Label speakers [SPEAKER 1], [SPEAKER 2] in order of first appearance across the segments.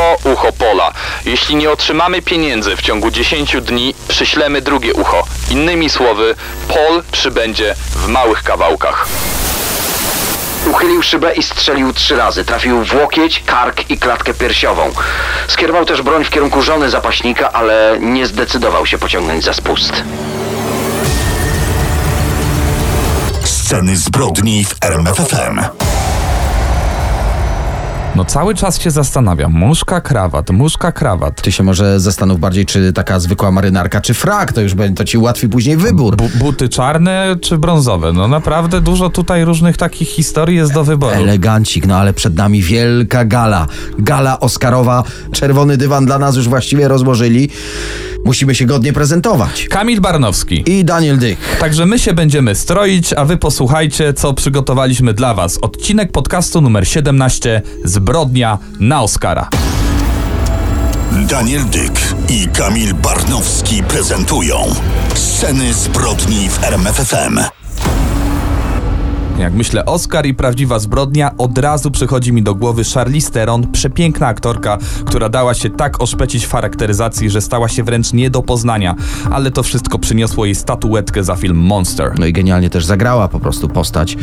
[SPEAKER 1] to ucho Pola. Jeśli nie otrzymamy pieniędzy w ciągu 10 dni, przyślemy drugie ucho. Innymi słowy, Pol przybędzie w małych kawałkach.
[SPEAKER 2] Uchylił szybę i strzelił trzy razy. Trafił w łokieć, kark i klatkę piersiową. Skierował też broń w kierunku żony zapaśnika, ale nie zdecydował się pociągnąć za spust.
[SPEAKER 3] Sceny zbrodni w RMFFM.
[SPEAKER 4] No cały czas się zastanawiam. Muszka, krawat, muszka, krawat.
[SPEAKER 5] Ty się może zastanów bardziej, czy taka zwykła marynarka, czy frak, to już będzie, to ci ułatwi później wybór.
[SPEAKER 4] Bu buty czarne czy brązowe? No naprawdę dużo tutaj różnych takich historii jest do wyboru.
[SPEAKER 5] Elegancik, no ale przed nami wielka gala. Gala Oscarowa. Czerwony dywan dla nas już właściwie rozłożyli. Musimy się godnie prezentować.
[SPEAKER 4] Kamil Barnowski.
[SPEAKER 5] I Daniel Dych.
[SPEAKER 4] Także my się będziemy stroić, a wy posłuchajcie, co przygotowaliśmy dla was. Odcinek podcastu numer 17 Zbrodnia na Oscara.
[SPEAKER 3] Daniel Dyk i Kamil Barnowski prezentują Sceny zbrodni w RMFFM.
[SPEAKER 4] Jak myślę Oscar i prawdziwa zbrodnia, od razu przychodzi mi do głowy Charlize Theron, przepiękna aktorka, która dała się tak oszpecić w charakteryzacji, że stała się wręcz nie do poznania. Ale to wszystko przyniosło jej statuetkę za film Monster.
[SPEAKER 5] No i genialnie też zagrała po prostu postać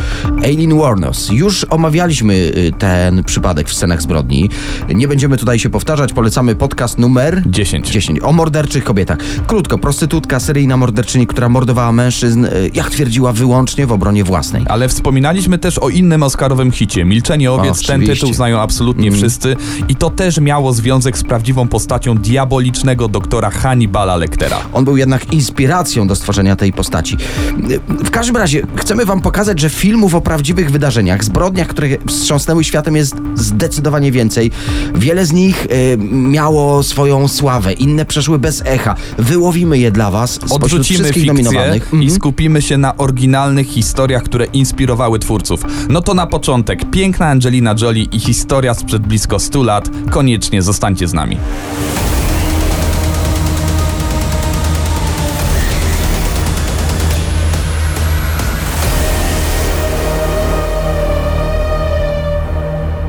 [SPEAKER 5] Aileen Warnos. Już omawialiśmy y, ten przypadek w scenach zbrodni. Nie będziemy tutaj się powtarzać, polecamy podcast numer
[SPEAKER 4] 10.
[SPEAKER 5] 10 o morderczych kobietach. Krótko, prostytutka, seryjna morderczyni, która mordowała mężczyzn, y, jak twierdziła, wyłącznie w obronie własnej.
[SPEAKER 4] Ale wspominaliśmy też o innym Oscarowym hicie. Milczenie owiec, ten
[SPEAKER 5] Oczywiście.
[SPEAKER 4] tytuł znają absolutnie wszyscy. I to też miało związek z prawdziwą postacią diabolicznego doktora Hannibala Lectera.
[SPEAKER 5] On był jednak inspiracją do stworzenia tej postaci. W każdym razie chcemy wam pokazać, że filmów o prawdziwych wydarzeniach, zbrodniach, które wstrząsnęły światem jest zdecydowanie więcej. Wiele z nich y, miało swoją sławę, inne przeszły bez echa. Wyłowimy je dla was spośród
[SPEAKER 4] Odrzucimy
[SPEAKER 5] wszystkich nominowanych.
[SPEAKER 4] i
[SPEAKER 5] Mhm.
[SPEAKER 4] skupimy się na oryginalnych historiach, które inspirowały twórców. No to na początek piękna Angelina Jolie i historia sprzed blisko 100 lat. Koniecznie zostańcie z nami.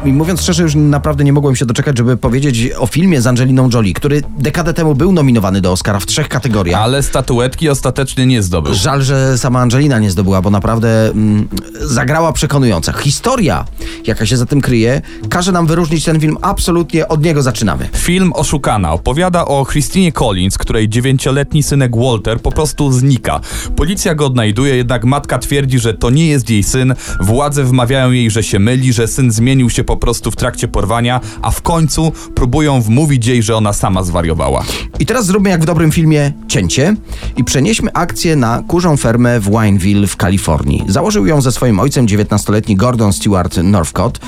[SPEAKER 5] I mówiąc szczerze, już naprawdę nie mogłem się doczekać, żeby powiedzieć o filmie z Angeliną Jolie, który dekadę temu był nominowany do Oscara w trzech kategoriach.
[SPEAKER 4] Ale statuetki ostatecznie nie zdobył.
[SPEAKER 5] Żal, że sama Angelina nie zdobyła, bo naprawdę mm, zagrała przekonująco. Historia, jaka się za tym kryje, każe nam wyróżnić ten film absolutnie. Od niego zaczynamy.
[SPEAKER 4] Film Oszukana opowiada o Christinie Collins, której dziewięcioletni synek Walter po prostu znika. Policja go odnajduje, jednak matka twierdzi, że to nie jest jej syn. Władze wmawiają jej, że się myli, że syn zmienił się po prostu w trakcie porwania, a w końcu próbują wmówić jej, że ona sama zwariowała.
[SPEAKER 5] I teraz zróbmy jak w dobrym filmie cięcie i przenieśmy akcję na kurzą fermę w Wineville w Kalifornii. Założył ją ze swoim ojcem 19-letni Gordon Stewart Northcott.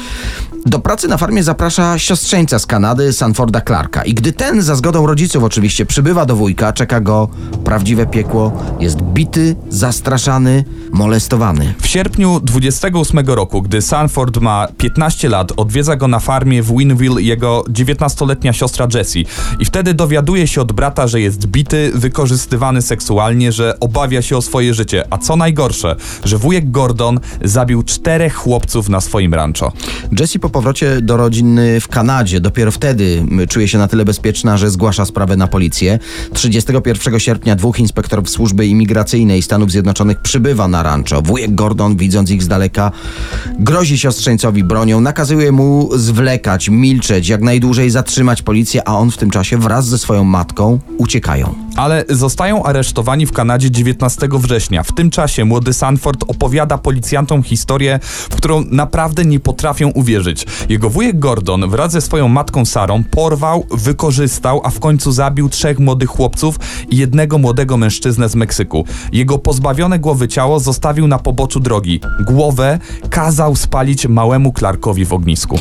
[SPEAKER 5] Do pracy na farmie zaprasza siostrzeńca z Kanady, Sanforda Clarka. I gdy ten, za zgodą rodziców oczywiście, przybywa do wujka, czeka go prawdziwe piekło. Jest bity, zastraszany, molestowany.
[SPEAKER 4] W sierpniu 28 roku, gdy Sanford ma 15 lat, odwiedza go na farmie w Winville jego 19-letnia siostra Jessie. I wtedy dowiaduje się od brata, że jest bity, wykorzystywany seksualnie, że obawia się o swoje życie. A co najgorsze, że wujek Gordon zabił czterech chłopców na swoim rancho.
[SPEAKER 5] Jessie po powrocie do rodziny w Kanadzie dopiero wtedy czuje się na tyle bezpieczna, że zgłasza sprawę na policję. 31 sierpnia dwóch inspektorów służby imigracyjnej Stanów Zjednoczonych przybywa na rancho. Wujek Gordon, widząc ich z daleka, grozi siostrzeńcowi bronią, nakazuje mu zwlekać, milczeć, jak najdłużej zatrzymać policję, a on w tym czasie wraz ze swoją matką uciekają.
[SPEAKER 4] Ale zostają aresztowani w Kanadzie 19 września. W tym czasie młody Sanford opowiada policjantom historię, w którą naprawdę nie potrafią uwierzyć. Jego wujek Gordon wraz ze swoją matką Sarą porwał, wykorzystał, a w końcu zabił trzech młodych chłopców i jednego młodego mężczyznę z Meksyku. Jego pozbawione głowy ciało zostawił na poboczu drogi. Głowę kazał spalić małemu Clarkowi w ognisku.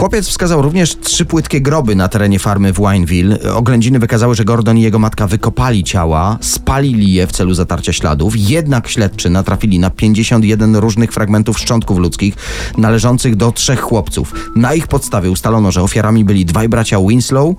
[SPEAKER 5] Chłopiec wskazał również trzy płytkie groby na terenie farmy w Wineville. Oględziny wykazały, że Gordon i jego matka wykopali ciała, spalili je w celu zatarcia śladów. Jednak śledczy natrafili na 51 różnych fragmentów szczątków ludzkich należących do trzech chłopców. Na ich podstawie ustalono, że ofiarami byli dwaj bracia Winslow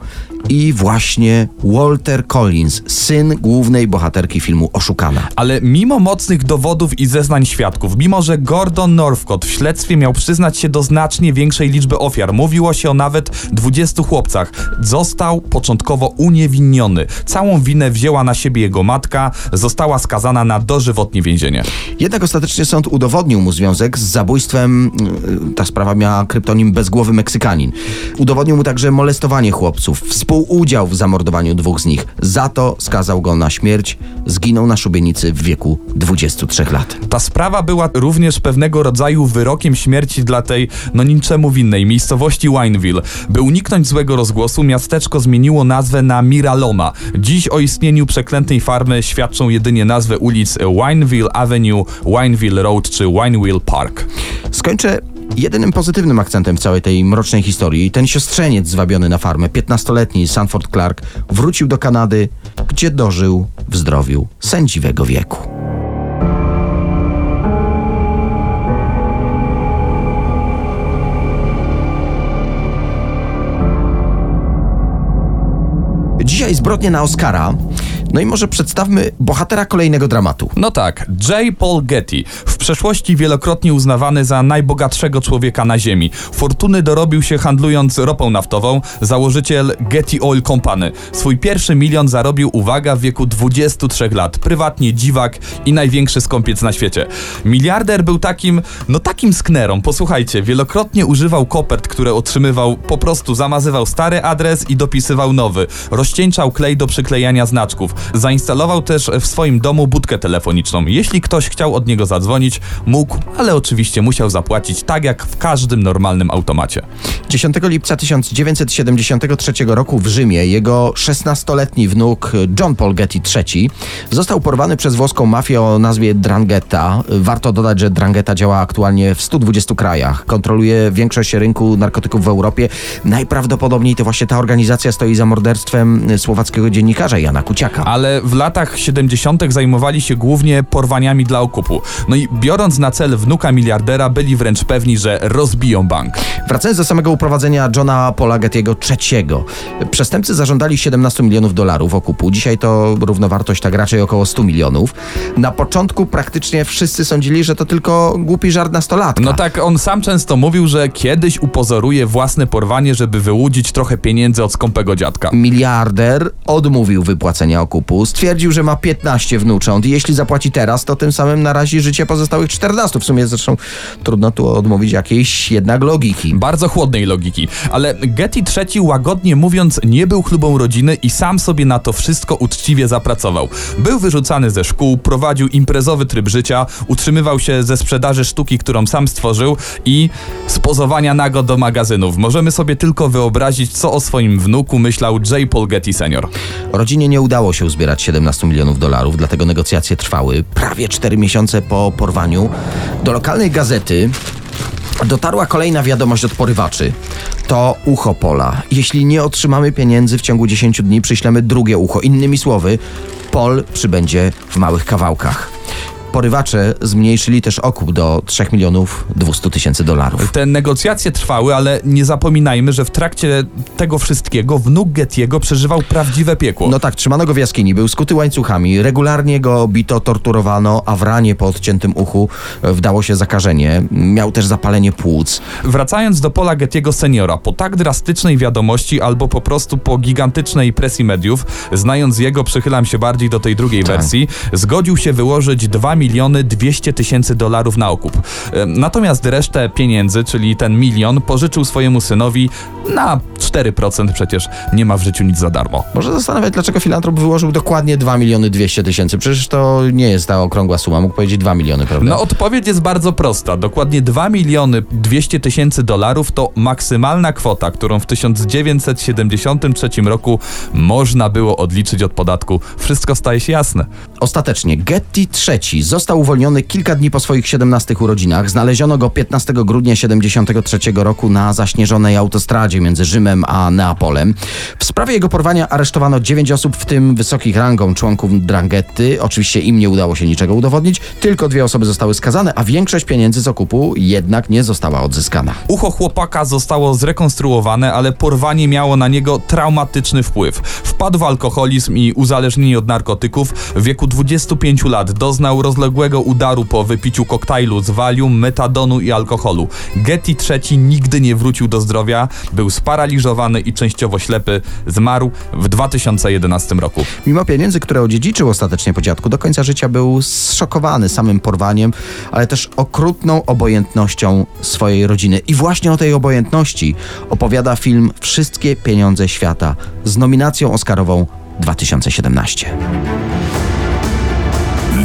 [SPEAKER 5] i właśnie Walter Collins, syn głównej bohaterki filmu Oszukana.
[SPEAKER 4] Ale mimo mocnych dowodów i zeznań świadków, mimo że Gordon Northcott w śledztwie miał przyznać się do znacznie większej liczby ofiar, ofiar. Mówiło się o nawet 20 chłopcach. Został początkowo uniewinniony. Całą winę wzięła na siebie jego matka, została skazana na dożywotnie więzienie.
[SPEAKER 5] Jednak ostatecznie sąd udowodnił mu związek z zabójstwem. y, Ta sprawa miała kryptonim bezgłowy Meksykanin. Udowodnił mu także molestowanie chłopców, współudział w zamordowaniu dwóch z nich. Za to skazał go na śmierć. Zginął na szubienicy w wieku 23 lat.
[SPEAKER 4] Ta sprawa była również pewnego rodzaju wyrokiem śmierci dla tej, no niczemu winnej, miejscowości Wineville. By uniknąć złego rozgłosu, miasteczko zmieniło nazwę na Miraloma. Dziś o istnieniu przeklętej farmy świadczą jedynie nazwy ulic Wineville Avenue, Wineville Road czy Wineville Park.
[SPEAKER 5] Skończę jedynym pozytywnym akcentem w całej tej mrocznej historii. Ten siostrzeniec zwabiony na farmę, 15-letni Sanford Clark, wrócił do Kanady, gdzie dożył w zdrowiu sędziwego wieku. Dzisiaj zbrodnie na Oscara. No i może przedstawmy bohatera kolejnego dramatu.
[SPEAKER 4] No tak, J. Paul Getty, w przeszłości wielokrotnie uznawany za najbogatszego człowieka na Ziemi. Fortuny dorobił się handlując ropą naftową, założyciel Getty Oil Company. Swój pierwszy milion zarobił, uwaga, w wieku 23 lat. Prywatnie dziwak i największy skąpiec na świecie. Miliarder był takim, no takim sknerą. Posłuchajcie, wielokrotnie używał kopert, które otrzymywał, po prostu zamazywał stary adres i dopisywał nowy. Rozcieńczał klej do przyklejania znaczków. Zainstalował też w swoim domu budkę telefoniczną. Jeśli ktoś chciał od niego zadzwonić, mógł, ale oczywiście musiał zapłacić tak jak w każdym normalnym automacie.
[SPEAKER 5] 10 lipca 1973 roku w Rzymie jego 16-letni wnuk John Paul Getty III został porwany przez włoską mafię o nazwie Drangheta. Warto dodać, że Drangheta działa aktualnie w 120 krajach. Kontroluje większość rynku narkotyków w Europie. Najprawdopodobniej to właśnie ta organizacja stoi za morderstwem słowackiego dziennikarza Jana Kuciaka.
[SPEAKER 4] Ale w latach 70. zajmowali się głównie porwaniami dla okupu. No i biorąc na cel wnuka miliardera, byli wręcz pewni, że rozbiją bank.
[SPEAKER 5] Wracając do samego uprowadzenia Johna Paula Getty'ego III. Przestępcy zażądali 17 milionów dolarów okupu. Dzisiaj to równowartość tak raczej około 100 milionów. Na początku praktycznie wszyscy sądzili, że to tylko głupi żart nastolatka.
[SPEAKER 4] No tak, on sam często mówił, że kiedyś upozoruje własne porwanie, żeby wyłudzić trochę pieniędzy od skąpego dziadka.
[SPEAKER 5] Miliarder odmówił wypłacenia okupu. Stwierdził, że ma 15 wnucząt i jeśli zapłaci teraz, to tym samym narazi życie pozostałych 14. W sumie zresztą trudno tu odmówić jakiejś jednak logiki.
[SPEAKER 4] Bardzo chłodnej logiki. Ale Getty III, łagodnie mówiąc, nie był chlubą rodziny i sam sobie na to wszystko uczciwie zapracował. Był wyrzucany ze szkół, prowadził imprezowy tryb życia, utrzymywał się ze sprzedaży sztuki, którą sam stworzył i z pozowania nago do magazynów. Możemy sobie tylko wyobrazić, co o swoim wnuku myślał J. Paul Getty senior.
[SPEAKER 5] Rodzinie nie udało się uzbierać 17 milionów dolarów, dlatego negocjacje trwały prawie 4 miesiące po porwaniu. Do lokalnej gazety dotarła kolejna wiadomość od porywaczy. To ucho Pola. Jeśli nie otrzymamy pieniędzy w ciągu 10 dni, przyślemy drugie ucho. Innymi słowy, Pol przybędzie w małych kawałkach. Porywacze zmniejszyli też okup do 3 milionów 200 tysięcy dolarów.
[SPEAKER 4] Te negocjacje trwały, ale nie zapominajmy, że w trakcie tego wszystkiego wnuk Getty'ego przeżywał prawdziwe piekło.
[SPEAKER 5] No tak, trzymano go w jaskini, był skuty łańcuchami, regularnie go bito, torturowano, a w ranie po odciętym uchu e, wdało się zakażenie. Miał też zapalenie płuc.
[SPEAKER 4] Wracając do Pola Gettiego seniora, po tak drastycznej wiadomości albo po prostu po gigantycznej presji mediów, znając jego, przychylam się bardziej do tej drugiej
[SPEAKER 5] Tak.
[SPEAKER 4] wersji, zgodził się wyłożyć 2 miliony 200 tysięcy dolarów na okup. Natomiast resztę pieniędzy, czyli ten milion, pożyczył swojemu synowi na 4%, przecież nie ma w życiu nic za darmo.
[SPEAKER 5] Może zastanawiać, dlaczego filantrop wyłożył dokładnie 2 miliony 200 tysięcy. Przecież to nie jest ta okrągła suma, mógł powiedzieć 2 miliony, prawda?
[SPEAKER 4] No odpowiedź jest bardzo prosta. Dokładnie 2 miliony 200 tysięcy dolarów to maksymalna kwota, którą w 1973 roku można było odliczyć od podatku. Wszystko staje się jasne.
[SPEAKER 5] Ostatecznie Getty III został uwolniony kilka dni po swoich 17 urodzinach. Znaleziono go 15 grudnia 73 roku na zaśnieżonej autostradzie między Rzymem a Neapolem. W sprawie jego porwania aresztowano 9 osób, w tym wysokich rangą członków Dranghetty. Oczywiście im nie udało się niczego udowodnić. Tylko dwie osoby zostały skazane, a większość pieniędzy z okupu jednak nie została odzyskana.
[SPEAKER 4] Ucho chłopaka zostało zrekonstruowane, ale porwanie miało na niego traumatyczny wpływ. Wpadł w alkoholizm i uzależnienie od narkotyków. W wieku 25 lat doznał rozlokowania równoległego udaru po wypiciu koktajlu z walium, metadonu i alkoholu. Getty III nigdy nie wrócił do zdrowia, był sparaliżowany i częściowo ślepy. Zmarł w 2011 roku.
[SPEAKER 5] Mimo pieniędzy, które odziedziczył ostatecznie po dziadku, do końca życia był zszokowany samym porwaniem, ale też okrutną obojętnością swojej rodziny. I właśnie o tej obojętności opowiada film Wszystkie pieniądze świata z nominacją Oscarową 2017.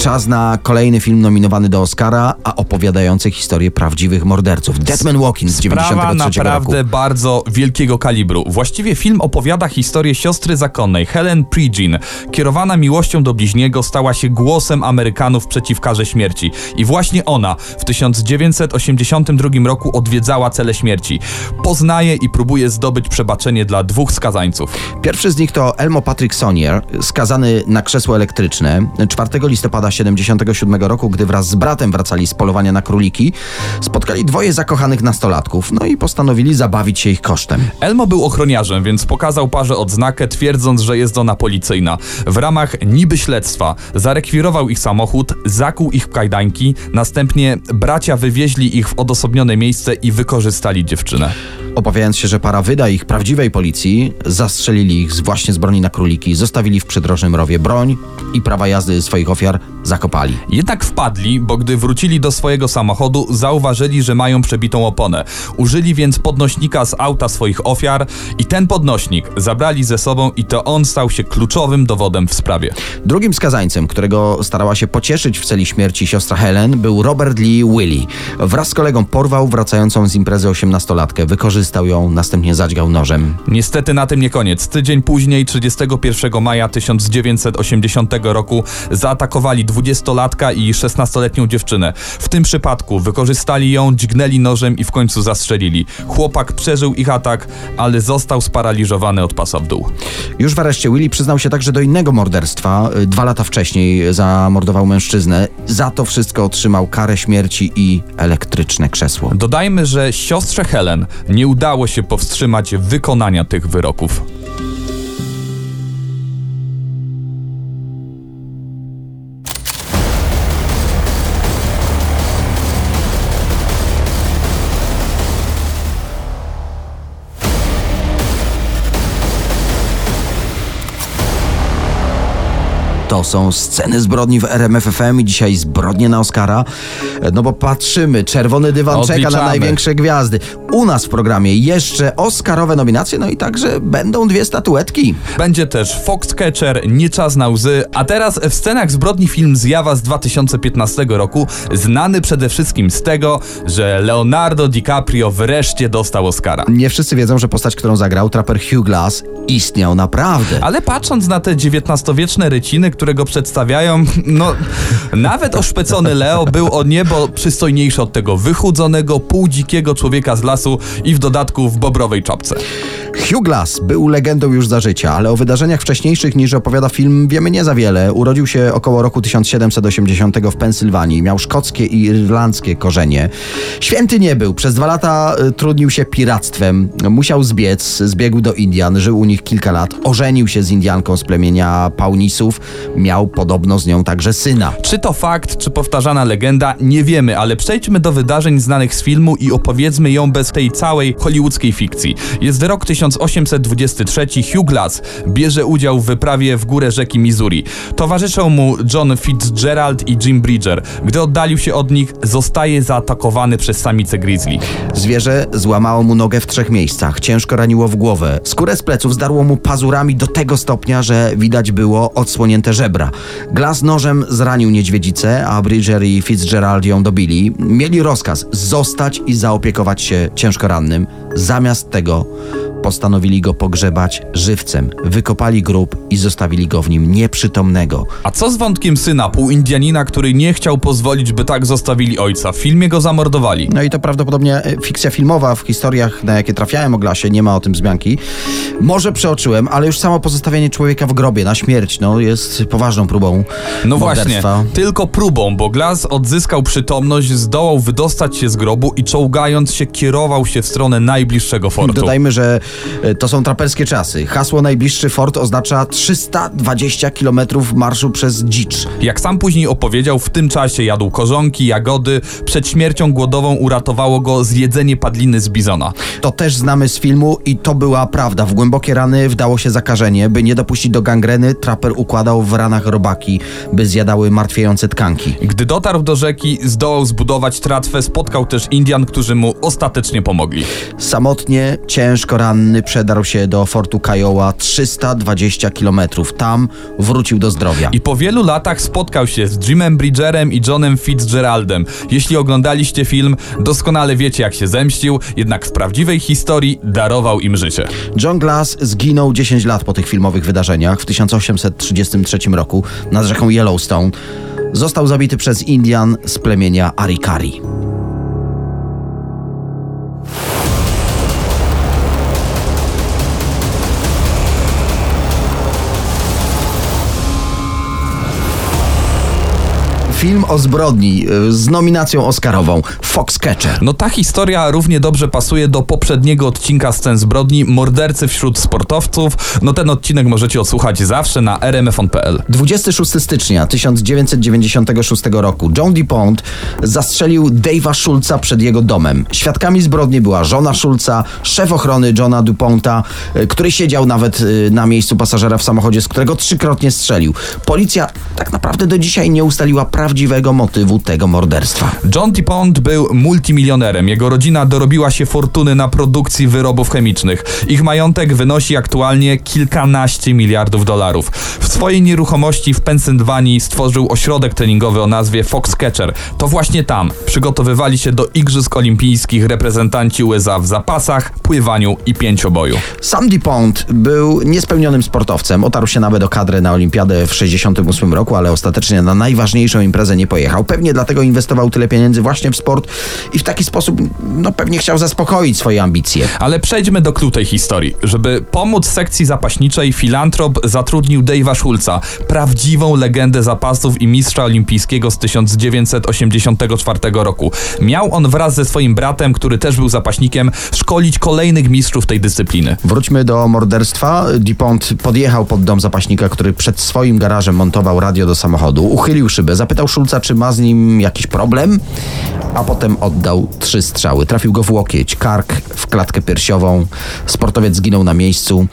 [SPEAKER 5] Czas na kolejny film nominowany do Oscara, a opowiadający historię prawdziwych morderców. Deadman Walking z
[SPEAKER 4] Sprawa
[SPEAKER 5] 93
[SPEAKER 4] naprawdę
[SPEAKER 5] roku.
[SPEAKER 4] bardzo wielkiego kalibru. Właściwie film opowiada historię siostry zakonnej Helen Pridgean. Kierowana miłością do bliźniego stała się głosem Amerykanów przeciw karze śmierci. I właśnie ona w 1982 roku odwiedzała cele śmierci. Poznaje i próbuje zdobyć przebaczenie dla dwóch skazańców.
[SPEAKER 5] Pierwszy z nich to Elmo Patrick Sonier, skazany na krzesło elektryczne. 4 listopada 77 roku, gdy wraz z bratem wracali z polowania na króliki, spotkali dwoje zakochanych nastolatków, no i postanowili zabawić się ich kosztem.
[SPEAKER 4] Elmo był ochroniarzem, więc pokazał parze odznakę, twierdząc, że jest ona policyjna. W ramach niby śledztwa zarekwirował ich samochód, zakuł ich w kajdańki, następnie bracia wywieźli ich w odosobnione miejsce i wykorzystali dziewczynę.
[SPEAKER 5] Obawiając się, że para wyda ich prawdziwej policji, zastrzelili ich właśnie z broni na króliki, zostawili w przydrożnym rowie broń i prawa jazdy swoich ofiar zakopali.
[SPEAKER 4] Jednak wpadli, bo gdy wrócili do swojego samochodu, zauważyli, że mają przebitą oponę. Użyli więc podnośnika z auta swoich ofiar i ten podnośnik zabrali ze sobą i to on stał się kluczowym dowodem w sprawie.
[SPEAKER 5] Drugim skazańcem, którego starała się pocieszyć w celi śmierci siostra Helen, był Robert Lee Willie. Wraz z kolegą porwał wracającą z imprezy osiemnastolatkę, wykorzystał ją, następnie zadźgał nożem.
[SPEAKER 4] Niestety na tym nie koniec. Tydzień później, 31 maja 1980 roku, zaatakowali 20-latka i 16-letnią dziewczynę. W tym przypadku wykorzystali ją, dźgnęli nożem i w końcu zastrzelili. Chłopak przeżył ich atak, ale został sparaliżowany od pasa w dół.
[SPEAKER 5] Już w areszcie Willie przyznał się także do innego morderstwa. Y, Dwa lata wcześniej zamordował mężczyznę. Za to wszystko otrzymał karę śmierci i elektryczne krzesło.
[SPEAKER 4] Dodajmy, że siostrze Helen nie udało się powstrzymać wykonania tych wyroków.
[SPEAKER 5] To są sceny zbrodni w RMFFM i dzisiaj zbrodnie na Oscara. No bo patrzymy, czerwony dywan czeka na
[SPEAKER 4] Odliczamy.
[SPEAKER 5] największe gwiazdy. U nas w programie jeszcze Oscarowe nominacje, no i także będą dwie statuetki.
[SPEAKER 4] Będzie też Foxcatcher, Nie czas na łzy, a teraz w scenach zbrodni film Zjawa z 2015 roku, znany przede wszystkim z tego, że Leonardo DiCaprio wreszcie dostał Oscara.
[SPEAKER 5] Nie wszyscy wiedzą, że postać, którą zagrał traper Hugh Glass, istniał naprawdę.
[SPEAKER 4] Ale patrząc na te XIX-wieczne ryciny, które go przedstawiają, no nawet oszpecony Leo był o niebo przystojniejszy od tego wychudzonego, półdzikiego człowieka z lasu i w dodatku w bobrowej czapce.
[SPEAKER 5] Hugh Glass był legendą już za życia, ale o wydarzeniach wcześniejszych niż opowiada film wiemy nie za wiele. Urodził się około roku 1780 w Pensylwanii. Miał szkockie i irlandzkie korzenie. Święty nie był. Przez dwa lata y, trudnił się piractwem. Musiał zbiec. Zbiegł do Indian. Żył u nich kilka lat. Ożenił się z Indianką z plemienia Paunisów. Miał podobno z nią także syna.
[SPEAKER 4] Czy to fakt, czy powtarzana legenda, nie wiemy, ale przejdźmy do wydarzeń znanych z filmu i opowiedzmy ją bez tej całej hollywoodzkiej fikcji. Jest rok 1823, Hugh Glass bierze udział w wyprawie w górę rzeki Missouri. Towarzyszą mu John Fitzgerald i Jim Bridger. Gdy oddalił się od nich, zostaje zaatakowany przez samicę grizzly.
[SPEAKER 5] Zwierzę złamało mu nogę w trzech miejscach, ciężko raniło w głowę. Skórę z pleców zdarło mu pazurami do tego stopnia, że widać było odsłonięte żebra. Nożem zranił niedźwiedzicę, a Bridger i Fitzgerald ją dobili. Mieli rozkaz zostać i zaopiekować się ciężko rannym. Zamiast tego postanowili go pogrzebać żywcem. Wykopali grób i zostawili go w nim nieprzytomnego.
[SPEAKER 4] A co z wątkiem syna, pół-Indianina, który nie chciał pozwolić, by tak zostawili ojca? W filmie go zamordowali.
[SPEAKER 5] No i to prawdopodobnie e, fikcja filmowa w historiach, na jakie trafiałem o Glasie, nie ma o tym wzmianki. Może przeoczyłem, ale już samo pozostawienie człowieka w grobie na śmierć, no jest poważną próbą
[SPEAKER 4] No właśnie, tylko próbą, bo Glass odzyskał przytomność, zdołał wydostać się z grobu i czołgając się kierował się w stronę najbliższego fortu.
[SPEAKER 5] Dodajmy, że to są traperskie czasy. Hasło najbliższy fort oznacza 320 km marszu przez dzicz.
[SPEAKER 4] Jak sam później opowiedział, w tym czasie jadł korzonki, jagody. Przed śmiercią głodową uratowało go zjedzenie padliny z bizona.
[SPEAKER 5] To też znamy z filmu i to była prawda. W głębokie rany wdało się zakażenie. By nie dopuścić do gangreny, traper układał w ranach robaki, by zjadały martwiejące tkanki.
[SPEAKER 4] Gdy dotarł do rzeki, zdołał zbudować tratwę, spotkał też Indian, którzy mu ostatecznie pomogli.
[SPEAKER 5] Samotnie, ciężko ranny przedarł się do fortu Kiowa 320 km. Tam wrócił do zdrowia.
[SPEAKER 4] I po wielu latach spotkał się z Jimem Bridgerem i Johnem Fitzgeraldem. Jeśli oglądaliście film, doskonale wiecie jak się zemścił, jednak w prawdziwej historii darował im życie.
[SPEAKER 5] John Glass zginął 10 lat po tych filmowych wydarzeniach w 1833 roku nad rzeką Yellowstone. Został zabity przez Indian z plemienia Arikari. Film o zbrodni y, z nominacją Oscarową Foxcatcher.
[SPEAKER 4] No ta historia równie dobrze pasuje do poprzedniego odcinka Scen Zbrodni Mordercy wśród sportowców. No ten odcinek możecie odsłuchać zawsze na rmfon.pl.
[SPEAKER 5] 26 stycznia 1996 roku John DuPont zastrzelił Dave'a Schulza przed jego domem. Świadkami zbrodni była żona Schulza, szef ochrony Johna DuPonta, y, który siedział nawet y, na miejscu pasażera w samochodzie, z którego trzykrotnie strzelił. Policja tak naprawdę do dzisiaj nie ustaliła prawdziwego motywu tego morderstwa.
[SPEAKER 4] John DuPont był multimilionerem. Jego rodzina dorobiła się fortuny na produkcji wyrobów chemicznych. Ich majątek wynosi aktualnie kilkanaście miliardów dolarów. W swojej nieruchomości w Pensylwanii stworzył ośrodek treningowy o nazwie Foxcatcher. To właśnie tam przygotowywali się do Igrzysk Olimpijskich reprezentanci USA w zapasach, pływaniu i pięcioboju.
[SPEAKER 5] Sam DuPont był niespełnionym sportowcem. Otarł się nawet o kadrę na olimpiadę w 68 roku, ale ostatecznie na najważniejszą imprezę nie pojechał. Pewnie dlatego inwestował tyle pieniędzy właśnie w sport i w taki sposób no, pewnie chciał zaspokoić swoje ambicje.
[SPEAKER 4] Ale przejdźmy do klucz tej historii. Żeby pomóc sekcji zapaśniczej, filantrop zatrudnił Dave'a Schulza, prawdziwą legendę zapasów i mistrza olimpijskiego z 1984 roku. Miał on wraz ze swoim bratem, który też był zapaśnikiem, szkolić kolejnych mistrzów tej dyscypliny.
[SPEAKER 5] Wróćmy do morderstwa. DuPont podjechał pod dom zapaśnika, który przed swoim garażem montował radio do samochodu, uchylił szybę, zapytał Schulza, czy ma z nim jakiś problem, a potem oddał trzy strzały. Trafił go w łokieć, kark, w klatkę piersiową. Sportowiec zginął na miejscu.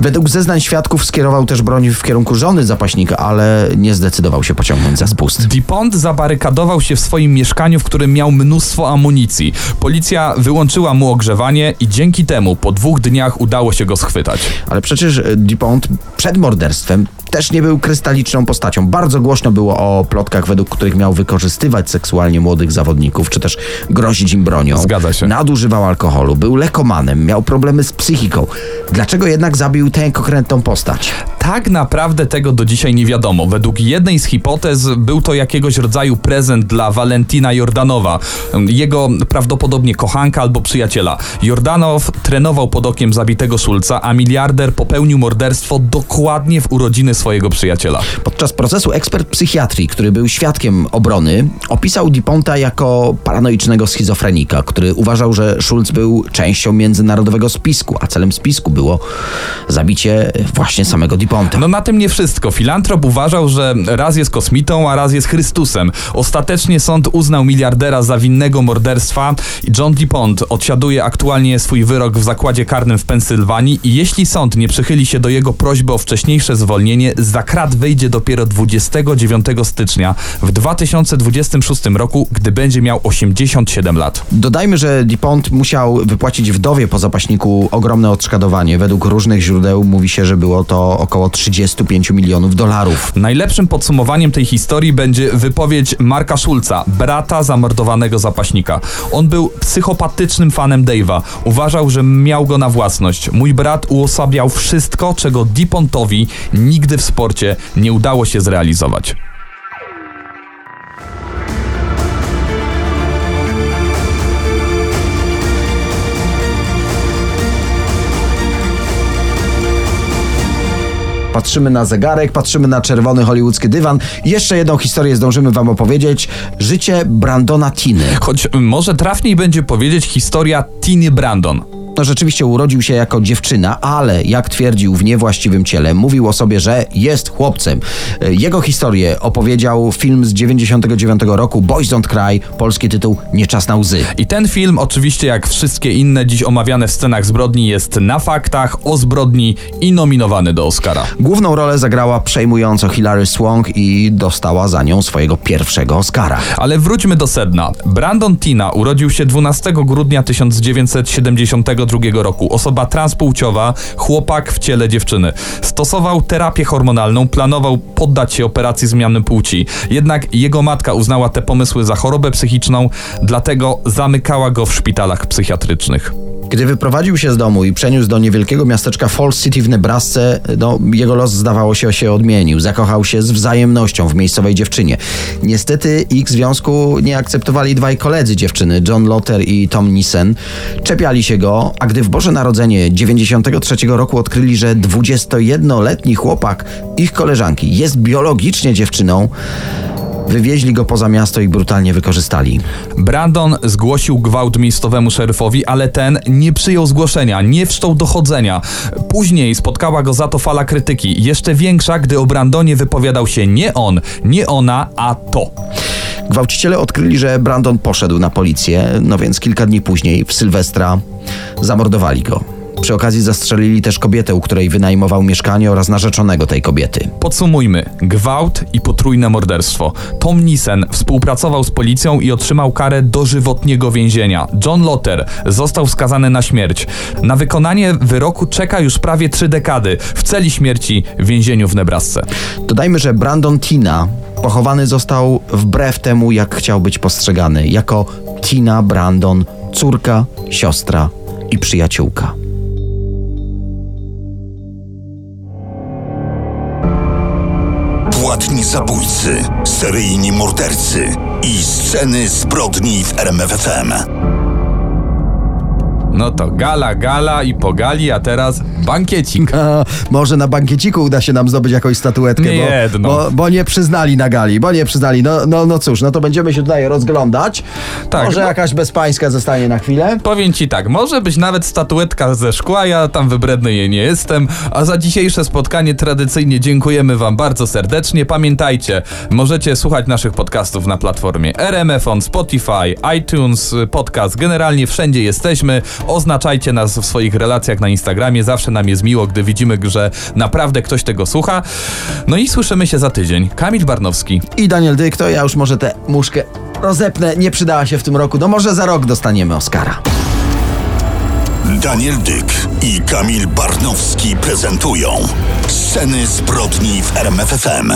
[SPEAKER 5] Według zeznań świadków skierował też broń w kierunku żony zapaśnika, ale nie zdecydował się pociągnąć za spust.
[SPEAKER 4] DuPont zabarykadował się w swoim mieszkaniu, w którym miał mnóstwo amunicji. Policja wyłączyła mu ogrzewanie i dzięki temu po dwóch dniach udało się go schwytać.
[SPEAKER 5] Ale przecież e, DuPont przed morderstwem też nie był krystaliczną postacią. Bardzo głośno było o plotkach, według których miał wykorzystywać seksualnie młodych zawodników, czy też grozić im bronią.
[SPEAKER 4] Zgadza się.
[SPEAKER 5] Nadużywał alkoholu, był lekomanem, miał problemy z psychiką. Dlaczego jednak zabił tę konkretną postać?
[SPEAKER 4] Tak naprawdę tego do dzisiaj nie wiadomo. Według jednej z hipotez był to jakiegoś rodzaju prezent dla Valentina Jordanowa, jego prawdopodobnie kochanka albo przyjaciela. Jordanow trenował pod okiem zabitego Szulca, a miliarder popełnił morderstwo dokładnie w urodziny swojego przyjaciela.
[SPEAKER 5] Podczas procesu ekspert psychiatrii, który był świadkiem obrony, opisał DuPonta jako paranoicznego schizofrenika, który uważał, że Schulz był częścią międzynarodowego spisku, a celem spisku było zabicie właśnie samego DuPonta.
[SPEAKER 4] No na tym nie wszystko. Filantrop uważał, że raz jest kosmitą, a raz jest Chrystusem. Ostatecznie sąd uznał miliardera za winnego morderstwa i John DuPont odsiaduje aktualnie swój wyrok w zakładzie karnym w Pensylwanii i jeśli sąd nie przychyli się do jego prośby o wcześniejsze zwolnienie, Za krat wyjdzie dopiero 29 stycznia w 2026 roku, gdy będzie miał 87 lat.
[SPEAKER 5] Dodajmy, że DuPont musiał wypłacić wdowie po zapaśniku ogromne odszkodowanie. Według różnych źródeł mówi się, że było to około 35 milionów dolarów.
[SPEAKER 4] Najlepszym podsumowaniem tej historii będzie wypowiedź Marka Schulza, brata zamordowanego zapaśnika. On był psychopatycznym fanem Dave'a. Uważał, że miał go na własność. Mój brat uosabiał wszystko, czego DuPontowi nigdy w sporcie nie udało się zrealizować.
[SPEAKER 5] Patrzymy na zegarek, patrzymy na czerwony hollywoodzki dywan. Jeszcze jedną historię zdążymy wam opowiedzieć. Życie Brandona Tiny.
[SPEAKER 4] Choć może trafniej będzie powiedzieć historia Tiny Brandon.
[SPEAKER 5] No rzeczywiście urodził się jako dziewczyna, ale jak twierdził w niewłaściwym ciele, mówił o sobie, że jest chłopcem. Jego historię opowiedział film z 99 roku Boys Don't Cry, polski tytuł Nie czas na łzy.
[SPEAKER 4] I ten film, oczywiście jak wszystkie inne dziś omawiane w scenach zbrodni, jest na faktach, o zbrodni i nominowany do Oscara.
[SPEAKER 5] Główną rolę zagrała przejmująco Hilary Swank i dostała za nią swojego pierwszego Oscara.
[SPEAKER 4] Ale wróćmy do sedna. Brandon Tina urodził się 12 grudnia 1972 roku. Osoba transpłciowa, chłopak w ciele dziewczyny. Stosował terapię hormonalną, planował poddać się operacji zmiany płci. Jednak jego matka uznała te pomysły za chorobę psychiczną, dlatego zamykała go w szpitalach psychiatrycznych.
[SPEAKER 5] Gdy wyprowadził się z domu i przeniósł do niewielkiego miasteczka Falls City w Nebrasce, no, jego los zdawało się się odmienił. Zakochał się z wzajemnością w miejscowej dziewczynie. Niestety ich związku nie akceptowali dwaj koledzy dziewczyny, John Lotter i Tom Nissen. Czepiali się go, a gdy w Boże Narodzenie 93 roku odkryli, że 21-letni chłopak ich koleżanki jest biologicznie dziewczyną, Wywieźli go poza miasto i brutalnie wykorzystali.
[SPEAKER 4] Brandon zgłosił gwałt miejscowemu szeryfowi, ale ten nie przyjął zgłoszenia, nie wszczął dochodzenia. Później spotkała go za to fala krytyki, jeszcze większa, gdy o Brandonie wypowiadał się nie on, nie ona, a to.
[SPEAKER 5] Gwałciciele odkryli, że Brandon poszedł na policję, no więc kilka dni później, w Sylwestra, zamordowali go. Przy okazji zastrzelili też kobietę, u której wynajmował mieszkanie oraz narzeczonego tej kobiety.
[SPEAKER 4] Podsumujmy. Gwałt i potrójne morderstwo. Tom Nissen współpracował z policją i otrzymał karę dożywotniego więzienia. John Lotter został skazany na śmierć. Na wykonanie wyroku czeka już prawie trzy dekady w celi śmierci w więzieniu w Nebrasce.
[SPEAKER 5] Dodajmy, że Brandon Tina pochowany został wbrew temu, jak chciał być postrzegany, jako Tina Brandon, córka, siostra i przyjaciółka.
[SPEAKER 3] Seryjni mordercy i sceny zbrodni w RMFFM.
[SPEAKER 4] No to gala, gala i pogali, a teraz bankiecik.
[SPEAKER 5] A, może na bankieciku uda się nam zdobyć jakąś statuetkę,
[SPEAKER 4] Nie
[SPEAKER 5] bo,
[SPEAKER 4] jedno.
[SPEAKER 5] bo, bo nie przyznali na gali, bo nie przyznali. No, no, no cóż, no to będziemy się tutaj rozglądać.
[SPEAKER 4] Tak,
[SPEAKER 5] może
[SPEAKER 4] bo-
[SPEAKER 5] jakaś bezpańska zostanie na chwilę.
[SPEAKER 4] Powiem ci tak, może być nawet statuetka ze szkła, ja tam wybredny jej nie jestem, a za dzisiejsze spotkanie tradycyjnie dziękujemy wam bardzo serdecznie. Pamiętajcie, możecie słuchać naszych podcastów na platformie RMF on Spotify, iTunes, podcast, generalnie wszędzie jesteśmy. Oznaczajcie nas w swoich relacjach na Instagramie, zawsze nam jest miło, gdy widzimy, że naprawdę ktoś tego słucha. No i słyszymy się za tydzień. Kamil Barnowski.
[SPEAKER 5] I Daniel Dyk, to ja już może tę muszkę rozepnę, nie przydała się w tym roku. No może za rok dostaniemy Oscara.
[SPEAKER 3] Daniel Dyk i Kamil Barnowski prezentują Sceny zbrodni w RMFFM.